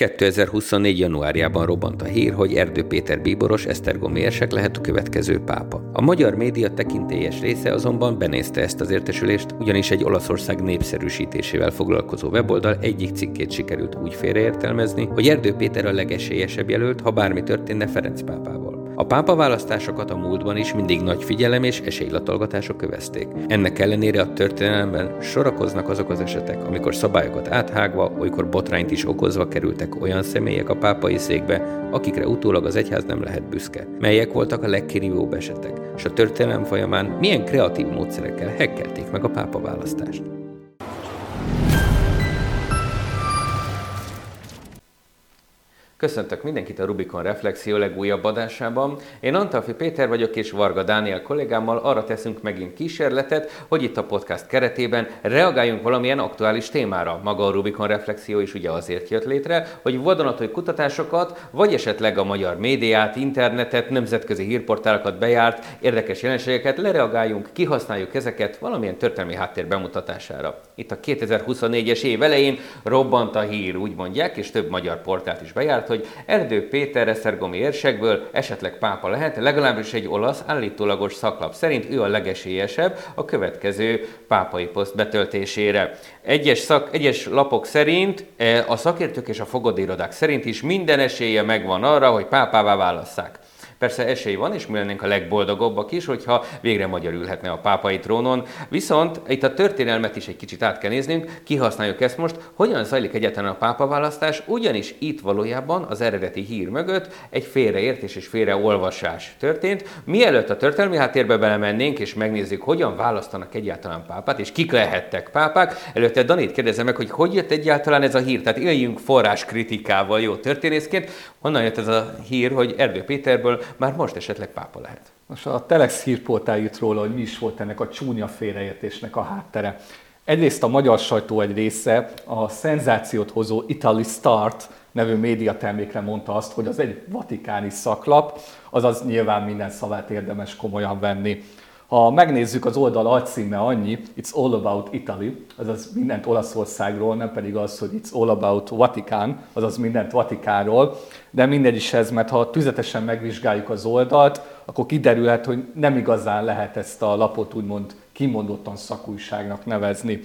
2024. januárjában robbant a hír, hogy Erdő Péter bíboros Esztergomi érsek lehet a következő pápa. A magyar média tekintélyes része azonban benézte ezt az értesülést, ugyanis egy Olaszország népszerűsítésével foglalkozó weboldal egyik cikkét sikerült úgy félreértelmezni, hogy Erdő Péter a legesélyesebb jelölt, ha bármi történne Ferenc pápával. A pápa választásokat a múltban is mindig nagy figyelem és esélylatolgatások kövezték. Ennek ellenére a történelemben sorakoznak azok az esetek, amikor szabályokat áthágva, olykor botrányt is okozva kerültek olyan személyek a pápai székbe, akikre utólag az egyház nem lehet büszke. Melyek voltak a legkirívóbb esetek, és a történelem folyamán milyen kreatív módszerekkel hekkelték meg a pápa választást. Köszöntök mindenkit a Rubikon Reflexió legújabb adásában. Én Antalfi Péter vagyok, és Varga Dániel kollégámmal arra teszünk megint kísérletet, hogy itt a podcast keretében reagáljunk valamilyen aktuális témára. Maga a Rubikon Reflexió is ugye azért jött létre, hogy vadonatúj kutatásokat, vagy esetleg a magyar médiát, internetet, nemzetközi hírportálokat bejárt érdekes jelenségeket lereagáljunk, kihasználjuk ezeket valamilyen történelmi háttér bemutatására. Itt a 2024-es év elején robbant a hír, úgy mondják, és több magyar portált is bejárt, hogy Erdő Péter Esztergomi érsekből esetleg pápa lehet, legalábbis egy olasz állítólagos szaklap szerint ő a legesélyesebb a következő pápai poszt betöltésére. Egyes, szak, egyes lapok szerint, e, a szakértők és a fogadérodák szerint is minden esélye megvan arra, hogy pápává válasszák. Persze esély van, és mi lennénk a legboldogabbak is, hogyha végre magyar ülhetne a pápai trónon. Viszont itt a történelmet is egy kicsit át kell néznünk, kihasználjuk ezt most, hogyan zajlik egyáltalán a pápa választás, ugyanis itt valójában az eredeti hír mögött egy félreértés és félreolvasás történt. Mielőtt a történelmi háttérbe belemennénk, és megnézzük, hogyan választanak egyáltalán pápát, és kik lehettek pápák, előtte Danit kérdezem meg, hogy hogy jött egyáltalán ez a hír. Tehát éljünk forrás kritikával jó történészként. Honnan jött ez a hír, hogy Erdő Péterből már most esetleg pápa lehet. Most a Telex hírportál jut róla, hogy mi is volt ennek a csúnya félreértésnek a háttere. Egyrészt a magyar sajtó egy része a szenzációt hozó Italy Start nevű médiatermékre mondta azt, hogy az egy vatikáni szaklap, azaz nyilván minden szavát érdemes komolyan venni. Ha megnézzük az oldal alcíme annyi, It's all about Italy, azaz mindent Olaszországról, nem pedig az, hogy It's all about Vatikán, azaz mindent Vatikánról, de mindegy is ez, mert ha tüzetesen megvizsgáljuk az oldalt, akkor kiderülhet, hogy nem igazán lehet ezt a lapot úgymond kimondottan szakújságnak nevezni.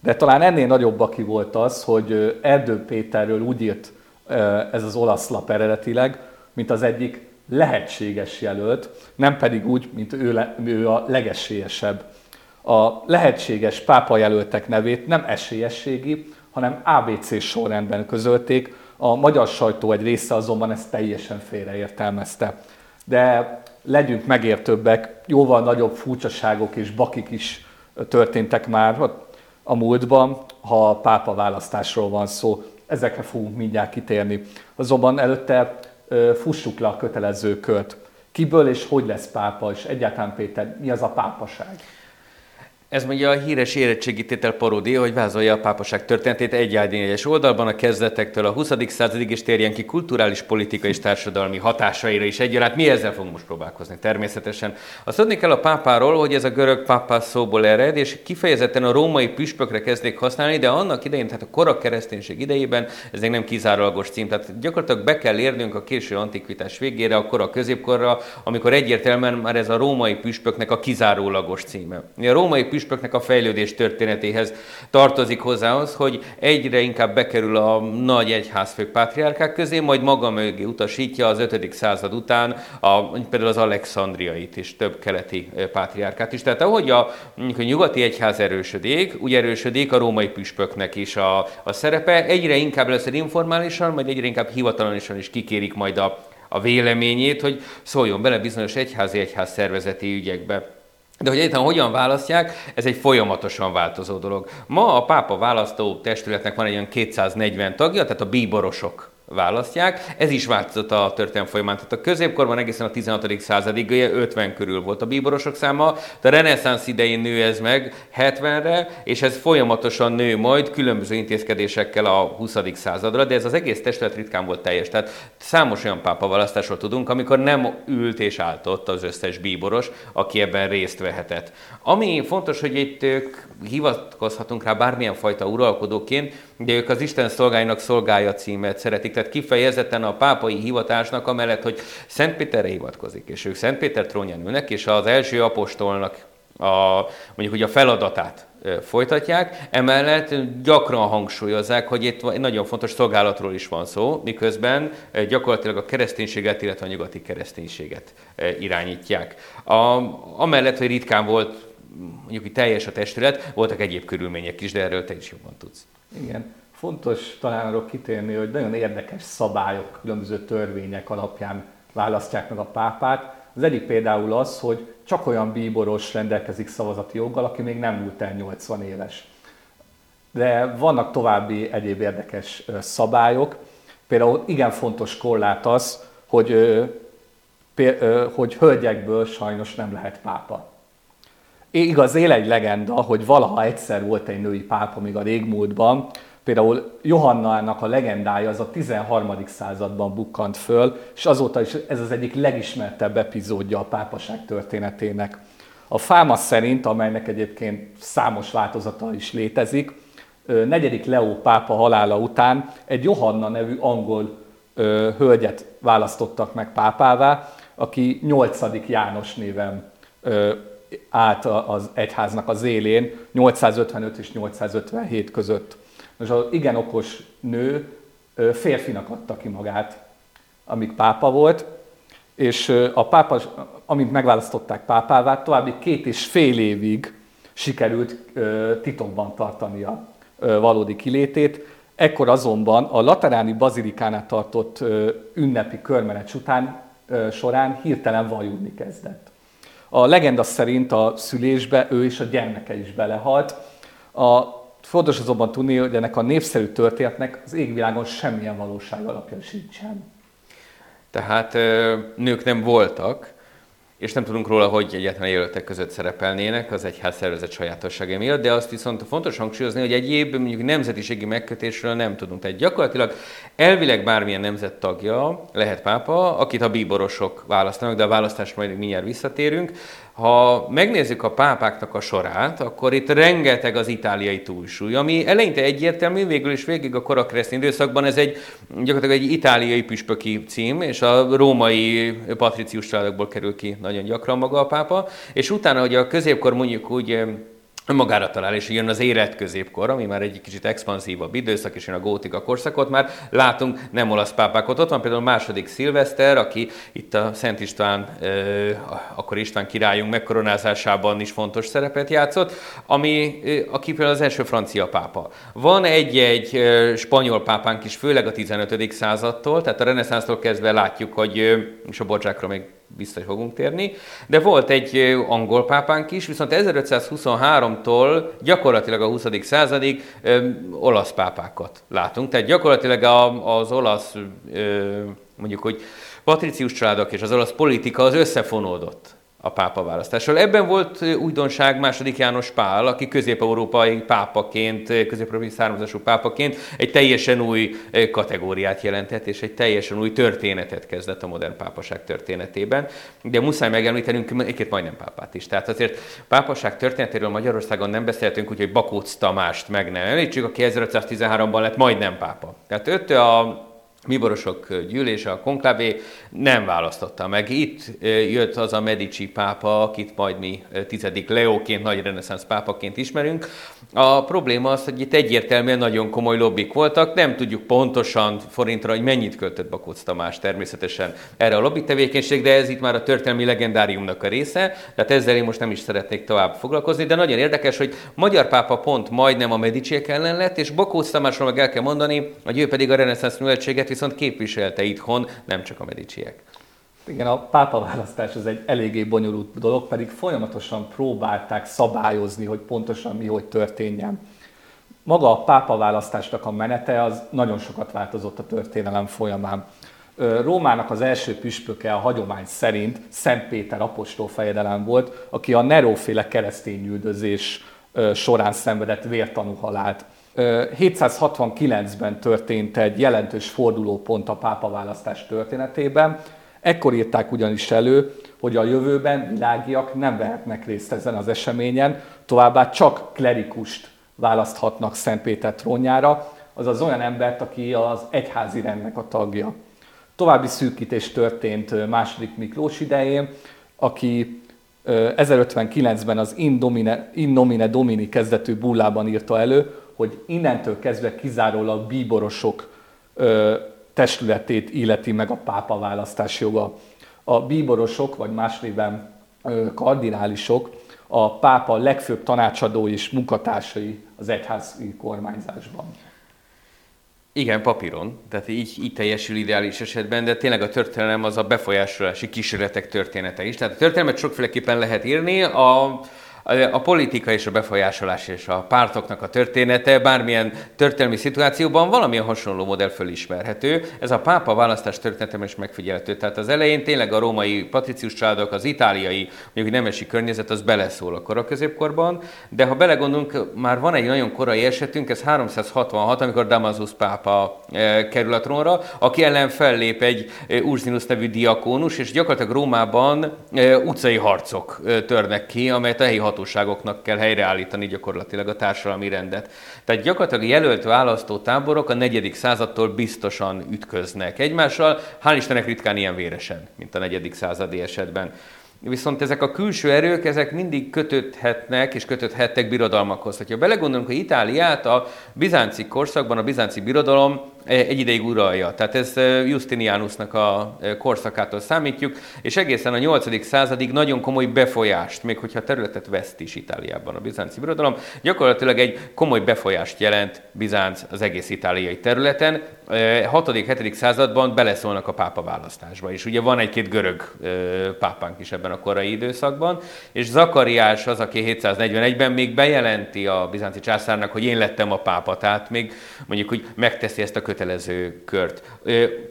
De talán ennél nagyobb aki volt az, hogy Erdő Péterről úgy írt ez az olasz lap eredetileg, mint az egyik lehetséges jelölt, nem pedig úgy, mint ő, le, ő a legesélyesebb. A lehetséges pápa jelöltek nevét nem esélyességi, hanem ABC sorrendben közölték, a magyar sajtó egy része azonban ezt teljesen félreértelmezte. De legyünk megértőbbek, jóval nagyobb furcsaságok és bakik is történtek már a múltban, ha pápa választásról van szó. Ezekre fogunk mindjárt kitérni. Azonban előtte fussuk le a kötelező kört. Kiből és hogy lesz pápa, és egyáltalán Péter, mi az a pápaság? Ez mondja a híres érettségítétel paródia, hogy vázolja a pápaság történetét egy egyes oldalban a kezdetektől a 20. századig, és térjen ki kulturális, politikai és társadalmi hatásaira is egyaránt. Mi ezzel fogunk most próbálkozni természetesen. Azt tudni kell a pápáról, hogy ez a görög pápá szóból ered, és kifejezetten a római püspökre kezdték használni, de annak idején, tehát a korak kereszténység idejében ez még nem kizárólagos cím. Tehát gyakorlatilag be kell érnünk a késő antikvitás végére, a korak középkorra, amikor egyértelműen már ez a római püspöknek a kizárólagos címe. A római püspöknek a fejlődés történetéhez tartozik hozzához, hogy egyre inkább bekerül a nagy egyházfők pátriárkák közé, majd maga mögé utasítja az 5. század után a, például az Alexandriait is, több keleti pátriárkát is. Tehát ahogy a, a nyugati egyház erősödik, úgy erősödik a római püspöknek is a, a szerepe, egyre inkább lesz informálisan, majd egyre inkább hivatalosan is kikérik majd a, a véleményét, hogy szóljon bele bizonyos egyházi egyház szervezeti ügyekbe. De hogy egyáltalán hogyan választják, ez egy folyamatosan változó dolog. Ma a pápa választó testületnek van egy olyan 240 tagja, tehát a bíborosok választják. Ez is változott a történelem folyamán. Tehát a középkorban egészen a 16. századig 50 körül volt a bíborosok száma, de a reneszánsz idején nő ez meg 70-re, és ez folyamatosan nő majd különböző intézkedésekkel a 20. századra, de ez az egész testület ritkán volt teljes. Tehát számos olyan pápa választásról tudunk, amikor nem ült és álltott az összes bíboros, aki ebben részt vehetett. Ami fontos, hogy itt hivatkozhatunk rá bármilyen fajta uralkodóként, de ők az Isten szolgáinak szolgája címet szeretik. Tehát kifejezetten a pápai hivatásnak amellett, hogy Szent Péterre hivatkozik, és ők Szent Péter trónján ülnek, és az első apostolnak a, mondjuk, hogy a feladatát folytatják. Emellett gyakran hangsúlyozzák, hogy itt egy nagyon fontos szolgálatról is van szó, miközben gyakorlatilag a kereszténységet, illetve a nyugati kereszténységet irányítják. A, amellett, hogy ritkán volt mondjuk hogy teljes a testület, voltak egyéb körülmények is, de erről te is jobban tudsz. Igen. Fontos talán arra kitérni, hogy nagyon érdekes szabályok, különböző törvények alapján választják meg a pápát. Az egyik például az, hogy csak olyan bíboros rendelkezik szavazati joggal, aki még nem múlt el 80 éves. De vannak további egyéb érdekes szabályok. Például igen fontos korlát az, hogy, hogy hölgyekből sajnos nem lehet pápa. Igaz, él egy legenda, hogy valaha egyszer volt egy női pápa még a régmúltban, Például Johannának a legendája az a 13. században bukkant föl, és azóta is ez az egyik legismertebb epizódja a pápaság történetének. A Fáma szerint, amelynek egyébként számos változata is létezik, negyedik Leó pápa halála után egy Johanna nevű angol hölgyet választottak meg pápává, aki 8. János néven állt az egyháznak az élén 855 és 857 között. Most az igen okos nő férfinak adta ki magát, amíg pápa volt, és a pápa, amint megválasztották pápává, további két és fél évig sikerült titokban tartani a valódi kilétét. Ekkor azonban a Lateráni Bazilikánál tartott ünnepi körmenet után során hirtelen vajudni kezdett. A legenda szerint a szülésbe ő és a gyermeke is belehalt. A Fontos azonban tudni, hogy ennek a népszerű történetnek az égvilágon semmilyen valóság alapja sincsen. Tehát nők nem voltak, és nem tudunk róla, hogy egyetlen jelöltek között szerepelnének az egyház szervezet sajátossága miatt, de azt viszont fontos hangsúlyozni, hogy egyéb mondjuk nemzetiségi megkötésről nem tudunk. Tehát gyakorlatilag elvileg bármilyen nemzet tagja lehet pápa, akit a bíborosok választanak, de a választás majd mindjárt visszatérünk. Ha megnézzük a pápáknak a sorát, akkor itt rengeteg az itáliai túlsúly, ami eleinte egyértelmű, végül is végig a korakeresztény időszakban ez egy gyakorlatilag egy itáliai püspöki cím, és a római patricius családokból kerül ki nagyon gyakran maga a pápa, és utána, hogy a középkor mondjuk úgy magára talál, és jön az életközépkor, ami már egy kicsit expanszívabb időszak, és jön a gótika korszakot, már látunk nem olasz pápákot. Ott van például a második szilveszter, aki itt a Szent István, akkor István királyunk megkoronázásában is fontos szerepet játszott, ami, aki például az első francia pápa. Van egy-egy spanyol pápánk is, főleg a 15. századtól, tehát a reneszánsztól kezdve látjuk, hogy, és a Borzsákra még vissza fogunk térni, de volt egy angol pápánk is, viszont 1523-tól gyakorlatilag a 20. századig ö, olasz pápákat látunk. Tehát gyakorlatilag a, az olasz, ö, mondjuk, hogy patricius családok és az olasz politika az összefonódott a pápa választással. Ebben volt újdonság második János Pál, aki közép-európai pápaként, közép-európai származású pápaként egy teljesen új kategóriát jelentett, és egy teljesen új történetet kezdett a modern pápaság történetében. De muszáj megemlítenünk egy-két majdnem pápát is. Tehát azért pápaság történetéről Magyarországon nem beszéltünk, úgyhogy Bakóc Tamást meg nem említsük, aki 1513-ban lett majdnem pápa. Tehát őt a Miborosok gyűlése, a konklavé nem választotta meg. Itt jött az a Medici pápa, akit majd mi tizedik Leóként, nagy reneszánsz pápaként ismerünk. A probléma az, hogy itt egyértelműen nagyon komoly lobbik voltak, nem tudjuk pontosan forintra, hogy mennyit költött Bakóc Tamás természetesen erre a lobby tevékenység, de ez itt már a történelmi legendáriumnak a része, tehát ezzel én most nem is szeretnék tovább foglalkozni, de nagyon érdekes, hogy magyar pápa pont majdnem a Mediciek ellen lett, és Bakóc Tamásról meg el kell mondani, hogy ő pedig a reneszánsz műveltséget viszont képviselte itthon, nem csak a mediciek. Igen, a pápa választás az egy eléggé bonyolult dolog, pedig folyamatosan próbálták szabályozni, hogy pontosan mi hogy történjen. Maga a pápa választásnak a menete az nagyon sokat változott a történelem folyamán. Rómának az első püspöke a hagyomány szerint Szent Péter apostol fejedelem volt, aki a Neróféle keresztényüldözés során szenvedett vértanú halált. 769-ben történt egy jelentős fordulópont a pápaválasztás történetében. Ekkor írták ugyanis elő, hogy a jövőben világiak nem vehetnek részt ezen az eseményen, továbbá csak klerikust választhatnak Szent Péter trónjára, azaz olyan embert, aki az egyházi rendnek a tagja. További szűkítés történt második Miklós idején, aki 1059-ben az In, Domine, In Nomine Domini kezdetű bullában írta elő, hogy innentől kezdve kizárólag bíborosok testületét illeti meg a pápa választás joga. A bíborosok, vagy más néven kardinálisok, a pápa legfőbb tanácsadói és munkatársai az egyházi kormányzásban. Igen, papíron, tehát így, így teljesül ideális esetben, de tényleg a történelem az a befolyásolási kísérletek története is. Tehát a történelmet sokféleképpen lehet írni, a, a politika és a befolyásolás és a pártoknak a története bármilyen történelmi szituációban valamilyen hasonló modell fölismerhető. Ez a pápa választás történetem is megfigyelhető. Tehát az elején tényleg a római patricius családok, az itáliai, mondjuk nemesi környezet, az beleszól a kora középkorban, de ha belegondolunk, már van egy nagyon korai esetünk, ez 366, amikor Damasus pápa e, kerül a trónra, aki ellen fellép egy e, Ursinus nevű diakónus, és gyakorlatilag Rómában e, utcai harcok törnek ki, amelyet a helyi hatóságoknak kell helyreállítani gyakorlatilag a társadalmi rendet. Tehát gyakorlatilag a jelölt választótáborok a negyedik századtól biztosan ütköznek egymással, hál' Istennek ritkán ilyen véresen, mint a negyedik századi esetben. Viszont ezek a külső erők, ezek mindig kötődhetnek és kötődhettek birodalmakhoz. Ha belegondolunk, hogy Itáliát a bizánci korszakban a bizánci birodalom egy ideig uralja. Tehát ez Justinianusnak a korszakától számítjuk, és egészen a 8. századig nagyon komoly befolyást, még hogyha területet veszt is Itáliában a bizánci birodalom, gyakorlatilag egy komoly befolyást jelent Bizánc az egész itáliai területen. 6.-7. században beleszólnak a pápa választásba, és ugye van egy-két görög pápánk is ebben a korai időszakban, és Zakariás az, aki 741-ben még bejelenti a bizánci császárnak, hogy én lettem a pápa, tehát még mondjuk, hogy megteszi ezt a kötelező kört.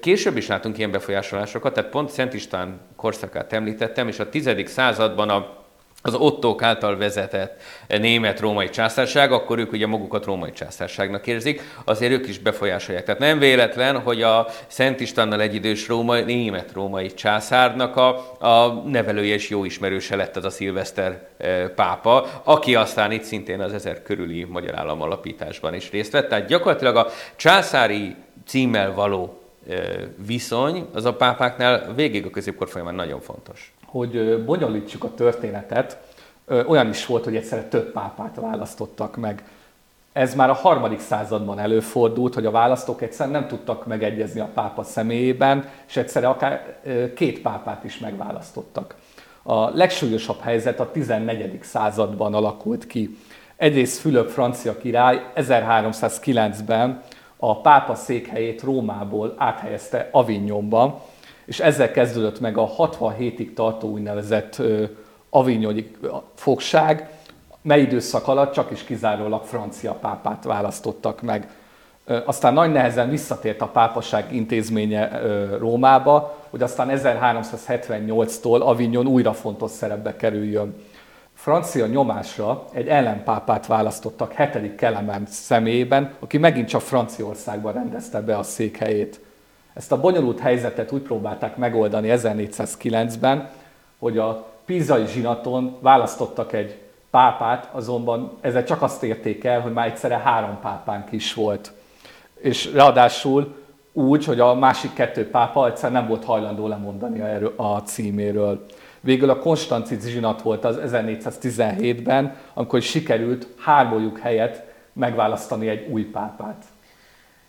Később is látunk ilyen befolyásolásokat, tehát pont Szent István korszakát említettem, és a 10. században a az Ottók által vezetett német-római császárság, akkor ők ugye magukat római császárságnak érzik, azért ők is befolyásolják. Tehát nem véletlen, hogy a Szent Istvánnal egyidős római, német-római császárnak a, a nevelője és jó ismerőse lett az a szilveszter pápa, aki aztán itt szintén az ezer körüli magyar állam alapításban is részt vett. Tehát gyakorlatilag a császári címmel való viszony az a pápáknál végig a középkor folyamán nagyon fontos hogy bonyolítsuk a történetet, olyan is volt, hogy egyszerre több pápát választottak meg. Ez már a harmadik században előfordult, hogy a választók egyszerűen nem tudtak megegyezni a pápa személyében, és egyszerre akár két pápát is megválasztottak. A legsúlyosabb helyzet a 14. században alakult ki. Egyrészt Fülöp francia király 1309-ben a pápa székhelyét Rómából áthelyezte Avignonba, és ezzel kezdődött meg a 67-ig tartó úgynevezett avignoni fogság, mely időszak alatt csak is kizárólag francia pápát választottak meg. Aztán nagy nehezen visszatért a pápaság intézménye Rómába, hogy aztán 1378-tól Avignon újra fontos szerepbe kerüljön. Francia nyomásra egy ellenpápát választottak hetedik Kelemen személyében, aki megint csak Franciaországban rendezte be a székhelyét. Ezt a bonyolult helyzetet úgy próbálták megoldani 1409-ben, hogy a pizai zsinaton választottak egy pápát, azonban ezzel csak azt érték el, hogy már egyszerre három pápánk is volt. És ráadásul úgy, hogy a másik kettő pápa egyszer nem volt hajlandó lemondani a címéről. Végül a Konstanci zsinat volt az 1417-ben, amikor sikerült hármójuk helyett megválasztani egy új pápát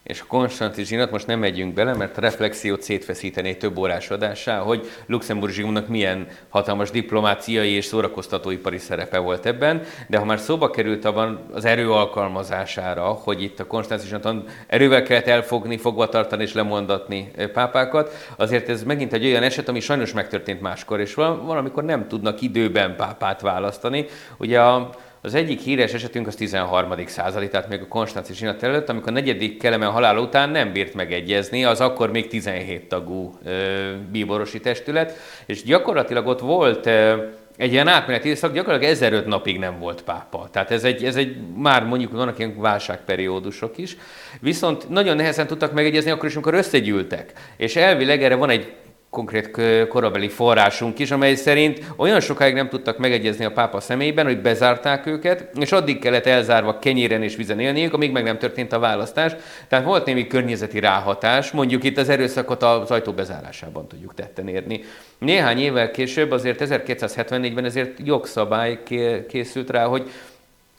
és a Konstantin most nem megyünk bele, mert a reflexiót szétfeszítené több órás adásá, hogy Luxemburg zsinatnak milyen hatalmas diplomáciai és szórakoztatóipari szerepe volt ebben, de ha már szóba került abban az erő alkalmazására, hogy itt a Konstantin erővel kellett elfogni, fogva tartani és lemondatni pápákat, azért ez megint egy olyan eset, ami sajnos megtörtént máskor, és valamikor nem tudnak időben pápát választani. Ugye a az egyik híres esetünk az 13. századi, tehát még a Konstanci zsinat előtt, amikor a negyedik Kelemen halál után nem bírt megegyezni, az akkor még 17 tagú ö, bíborosi testület, és gyakorlatilag ott volt ö, egy ilyen átmeneti időszak, gyakorlatilag 1005 napig nem volt pápa. Tehát ez egy, ez egy már mondjuk vannak ilyen válságperiódusok is. Viszont nagyon nehezen tudtak megegyezni akkor is, amikor összegyűltek. És elvileg erre van egy konkrét korabeli forrásunk is, amely szerint olyan sokáig nem tudtak megegyezni a pápa személyben, hogy bezárták őket, és addig kellett elzárva kenyéren és vizen élniük, amíg meg nem történt a választás. Tehát volt némi környezeti ráhatás, mondjuk itt az erőszakot az ajtó bezárásában tudjuk tetten érni. Néhány évvel később, azért 1274-ben ezért jogszabály készült rá, hogy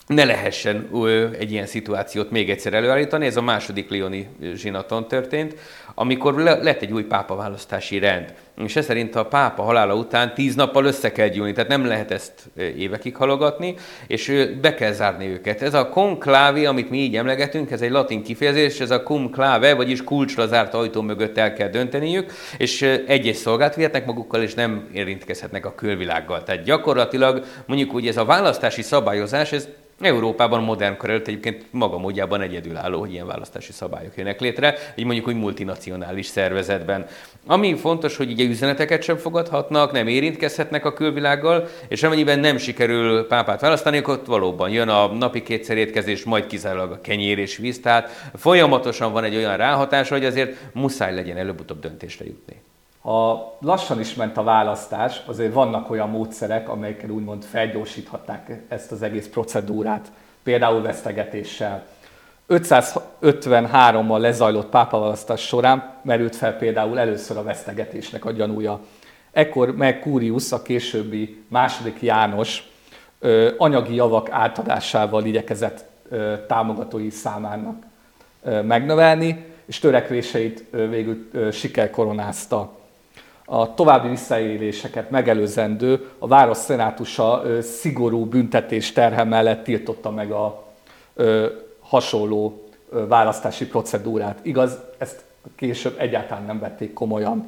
ne lehessen egy ilyen szituációt még egyszer előállítani. Ez a második Lioni zsinaton történt, amikor lett egy új pápa választási rend. És ez szerint a pápa halála után tíz nappal össze kell gyűlni, tehát nem lehet ezt évekig halogatni, és be kell zárni őket. Ez a conclave, amit mi így emlegetünk, ez egy latin kifejezés, ez a cum clave, vagyis kulcsra zárt ajtó mögött el kell dönteniük, és egy-egy szolgát vihetnek magukkal, és nem érintkezhetnek a külvilággal. Tehát gyakorlatilag mondjuk úgy ez a választási szabályozás, ez Európában modern kor előtt egyébként maga módjában egyedülálló, hogy ilyen választási szabályok jönnek létre, egy mondjuk úgy multinacionális szervezetben. Ami fontos, hogy ugye üzeneteket sem fogadhatnak, nem érintkezhetnek a külvilággal, és amennyiben nem sikerül pápát választani, akkor ott valóban jön a napi kétszer étkezés, majd kizárólag a kenyér és víz, tehát folyamatosan van egy olyan ráhatás, hogy azért muszáj legyen előbb-utóbb döntésre jutni. Ha lassan is ment a választás, azért vannak olyan módszerek, amelyekkel úgymond felgyorsíthatták ezt az egész procedúrát, például vesztegetéssel. 553-mal lezajlott pápaválasztás során merült fel például először a vesztegetésnek a gyanúja. Ekkor meg Curius, a későbbi második János anyagi javak átadásával igyekezett támogatói számának megnövelni, és törekvéseit végül siker koronázta a további visszaéléseket megelőzendő a város szenátusa szigorú büntetés terhe mellett tiltotta meg a hasonló választási procedúrát. Igaz, ezt később egyáltalán nem vették komolyan.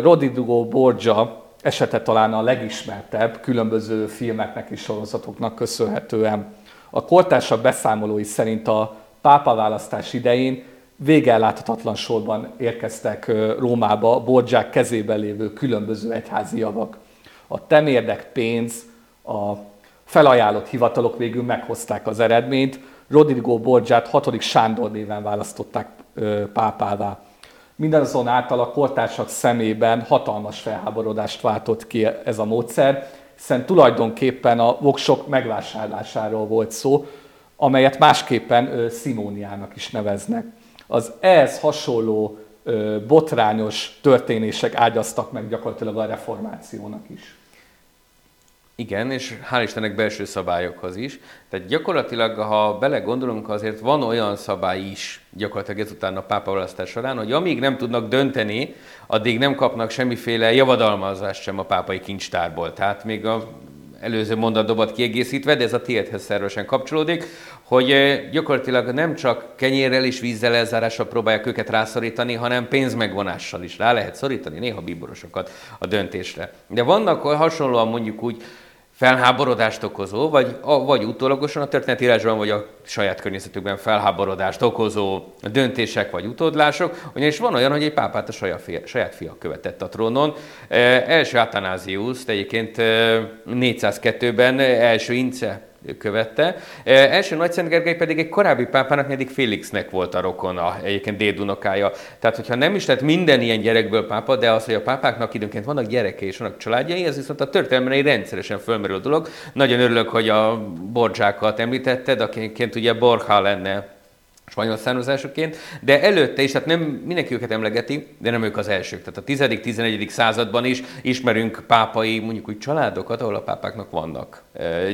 Rodrigo Borgia esete talán a legismertebb különböző filmeknek és sorozatoknak köszönhetően. A kortársak beszámolói szerint a pápaválasztás idején végelláthatatlan sorban érkeztek Rómába Borgyák kezében lévő különböző egyházi javak. A temérdek pénz, a felajánlott hivatalok végül meghozták az eredményt. Rodrigo Borgiát 6. Sándor néven választották pápává. Mindazonáltal a kortársak szemében hatalmas felháborodást váltott ki ez a módszer, hiszen tulajdonképpen a voksok megvásárlásáról volt szó, amelyet másképpen Simóniának is neveznek az ehhez hasonló botrányos történések ágyaztak meg gyakorlatilag a reformációnak is. Igen, és hál' Istennek belső szabályokhoz is. Tehát gyakorlatilag, ha belegondolunk, azért van olyan szabály is gyakorlatilag ezután a pápa választás során, hogy amíg nem tudnak dönteni, addig nem kapnak semmiféle javadalmazást sem a pápai kincstárból. Tehát még a előző mondatdobat kiegészítve, de ez a tiédhez szervesen kapcsolódik, hogy gyakorlatilag nem csak kenyérrel és vízzel elzárással próbálják őket rászorítani, hanem pénzmegvonással is rá lehet szorítani néha bíborosokat a döntésre. De vannak hasonlóan mondjuk úgy felháborodást okozó, vagy, vagy utólagosan a történetírásban, vagy a saját környezetükben felháborodást okozó döntések vagy utódlások, ugyanis van olyan, hogy egy pápát a saját fia, saját fia követett a trónon. E, első Atanázius, egyébként e, 402-ben első Ince követte. E, első Nagy Szent Gergely pedig egy korábbi pápának, eddig Félixnek volt a rokona, egyébként dédunokája. Tehát, hogyha nem is lett minden ilyen gyerekből pápa, de az, hogy a pápáknak időnként vannak gyerekei és vannak családjai, ez viszont a történelemben egy rendszeresen fölmerül dolog. Nagyon örülök, hogy a borzsákat említetted, akiként ugye Borja lenne spanyol származásúként, de előtte is, tehát nem mindenki őket emlegeti, de nem ők az elsők. Tehát a 10.-11. században is ismerünk pápai, mondjuk úgy családokat, ahol a pápáknak vannak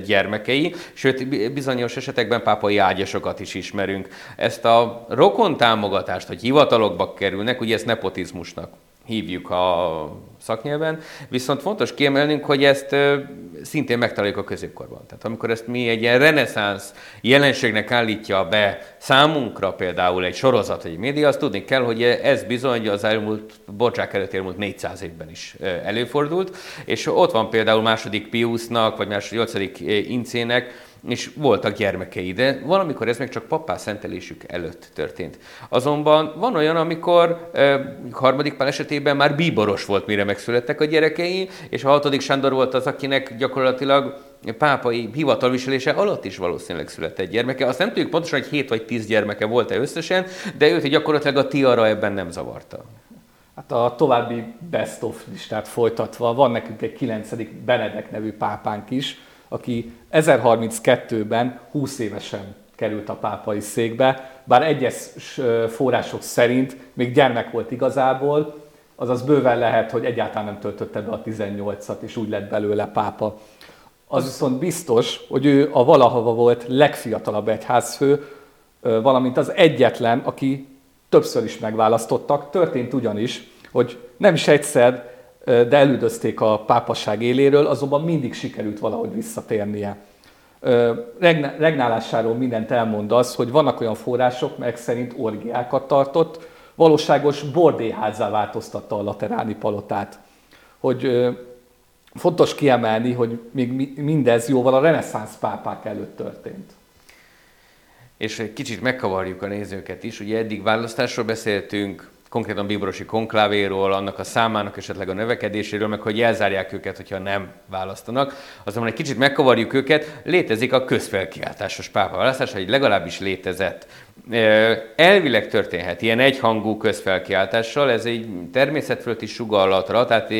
gyermekei, sőt bizonyos esetekben pápai ágyasokat is ismerünk. Ezt a rokon támogatást, hogy hivatalokba kerülnek, ugye ezt nepotizmusnak hívjuk a szaknyelven, viszont fontos kiemelnünk, hogy ezt szintén megtaláljuk a középkorban. Tehát amikor ezt mi egy ilyen reneszánsz jelenségnek állítja be számunkra például egy sorozat, egy média, azt tudni kell, hogy ez bizony az elmúlt, bocsák előtt elmúlt 400 évben is előfordult, és ott van például második Piusnak, vagy második, nyolcadik Incének, és voltak gyermekei, de valamikor ez még csak papá szentelésük előtt történt. Azonban van olyan, amikor e, harmadik pál esetében már bíboros volt, mire megszülettek a gyerekei, és a hatodik Sándor volt az, akinek gyakorlatilag pápai hivatalviselése alatt is valószínűleg született gyermeke. Azt nem tudjuk pontosan, hogy 7 vagy 10 gyermeke volt-e összesen, de őt gyakorlatilag a tiara ebben nem zavarta. Hát a további best of listát folytatva van nekünk egy 9. Benedek nevű pápánk is, aki 1032-ben 20 évesen került a pápai székbe, bár egyes források szerint még gyermek volt igazából, azaz bőven lehet, hogy egyáltalán nem töltötte be a 18-at, és úgy lett belőle pápa. Az viszont biztos, hogy ő a valahova volt legfiatalabb egyházfő, valamint az egyetlen, aki többször is megválasztottak. Történt ugyanis, hogy nem is egyszer, de elüldözték a pápaság éléről, azonban mindig sikerült valahogy visszatérnie. Regnálásáról mindent elmond az, hogy vannak olyan források, melyek szerint orgiákat tartott, valóságos bordéházzá változtatta a lateráni palotát. Hogy fontos kiemelni, hogy még mindez jóval a reneszánsz pápák előtt történt. És egy kicsit megkavarjuk a nézőket is. Ugye eddig választásról beszéltünk, konkrétan bíborosi konklávéról, annak a számának esetleg a növekedéséről, meg hogy elzárják őket, hogyha nem választanak. Azonban egy kicsit megkavarjuk őket, létezik a közfelkiáltásos pápa választás, vagy legalábbis létezett. Elvileg történhet ilyen egyhangú közfelkiáltással, ez egy természetfölötti sugallatra, tehát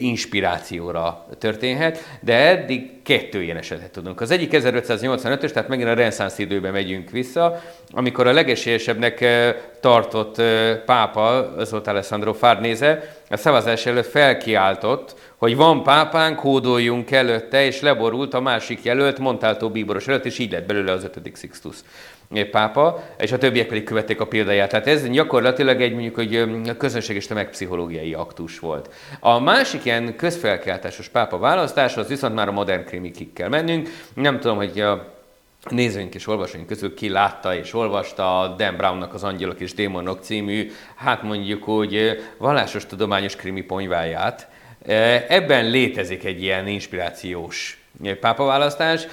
inspirációra történhet, de eddig kettő ilyen esetet tudunk. Az egyik 1585-ös, tehát megint a reneszánsz időben megyünk vissza, amikor a legesélyesebbnek tartott pápa, az volt Alessandro Farnéze, a szavazás előtt felkiáltott, hogy van pápánk, hódoljunk előtte, és leborult a másik jelölt, Montalto bíboros előtt, és így lett belőle az ötödik Sixtus pápa, és a többiek pedig követték a példáját. Tehát ez gyakorlatilag egy mondjuk, hogy közönség és tömegpszichológiai aktus volt. A másik ilyen közfelkeltásos pápa választás, az viszont már a modern krimikig kell mennünk. Nem tudom, hogy a nézőink és olvasóink közül ki látta és olvasta a Dan Brownnak az Angyalok és Démonok című, hát mondjuk úgy vallásos tudományos krimi ponyváját. Ebben létezik egy ilyen inspirációs pápaválasztás.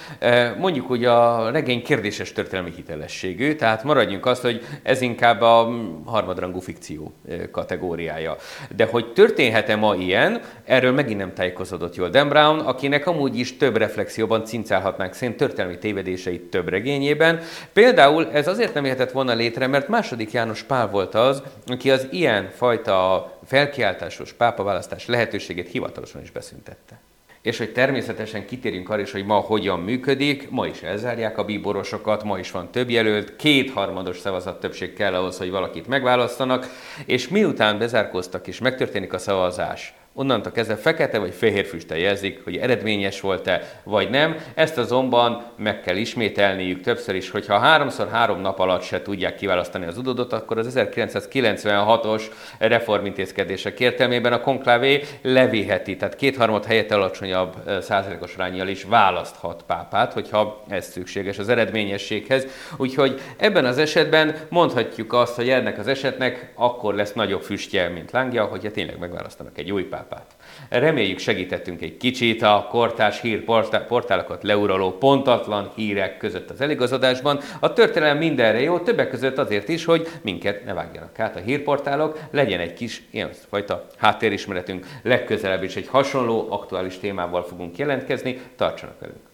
Mondjuk, hogy a regény kérdéses történelmi hitelességű, tehát maradjunk azt, hogy ez inkább a harmadrangú fikció kategóriája. De hogy történhet-e ma ilyen, erről megint nem tájékozódott jól Dan Brown, akinek amúgy is több reflexióban cincálhatnánk szerint történelmi tévedéseit több regényében. Például ez azért nem jöhetett volna létre, mert második János Pál volt az, aki az ilyen fajta felkiáltásos pápaválasztás lehetőségét hivatalosan is beszüntette és hogy természetesen kitérjünk arra is, hogy ma hogyan működik. Ma is elzárják a bíborosokat, ma is van több jelölt, kétharmados szavazat többség kell ahhoz, hogy valakit megválasztanak, és miután bezárkóztak és megtörténik a szavazás, Onnantól kezdve fekete vagy fehér füsttel jelzik, hogy eredményes volt-e, vagy nem. Ezt azonban meg kell ismételniük többször is, hogyha háromszor három nap alatt se tudják kiválasztani az udodot, akkor az 1996-os reformintézkedések értelmében a konklávé levéheti, tehát kétharmad helyett alacsonyabb százalékos rányjal is választhat pápát, hogyha ez szükséges az eredményességhez. Úgyhogy ebben az esetben mondhatjuk azt, hogy ennek az esetnek akkor lesz nagyobb füstje, mint lángja, hogyha tényleg megválasztanak egy új pápát pápát. Reméljük segítettünk egy kicsit a kortás hírportálokat leuraló pontatlan hírek között az eligazodásban. A történelem mindenre jó, többek között azért is, hogy minket ne vágjanak át a hírportálok, legyen egy kis ilyen fajta háttérismeretünk. Legközelebb is egy hasonló aktuális témával fogunk jelentkezni, tartsanak velünk!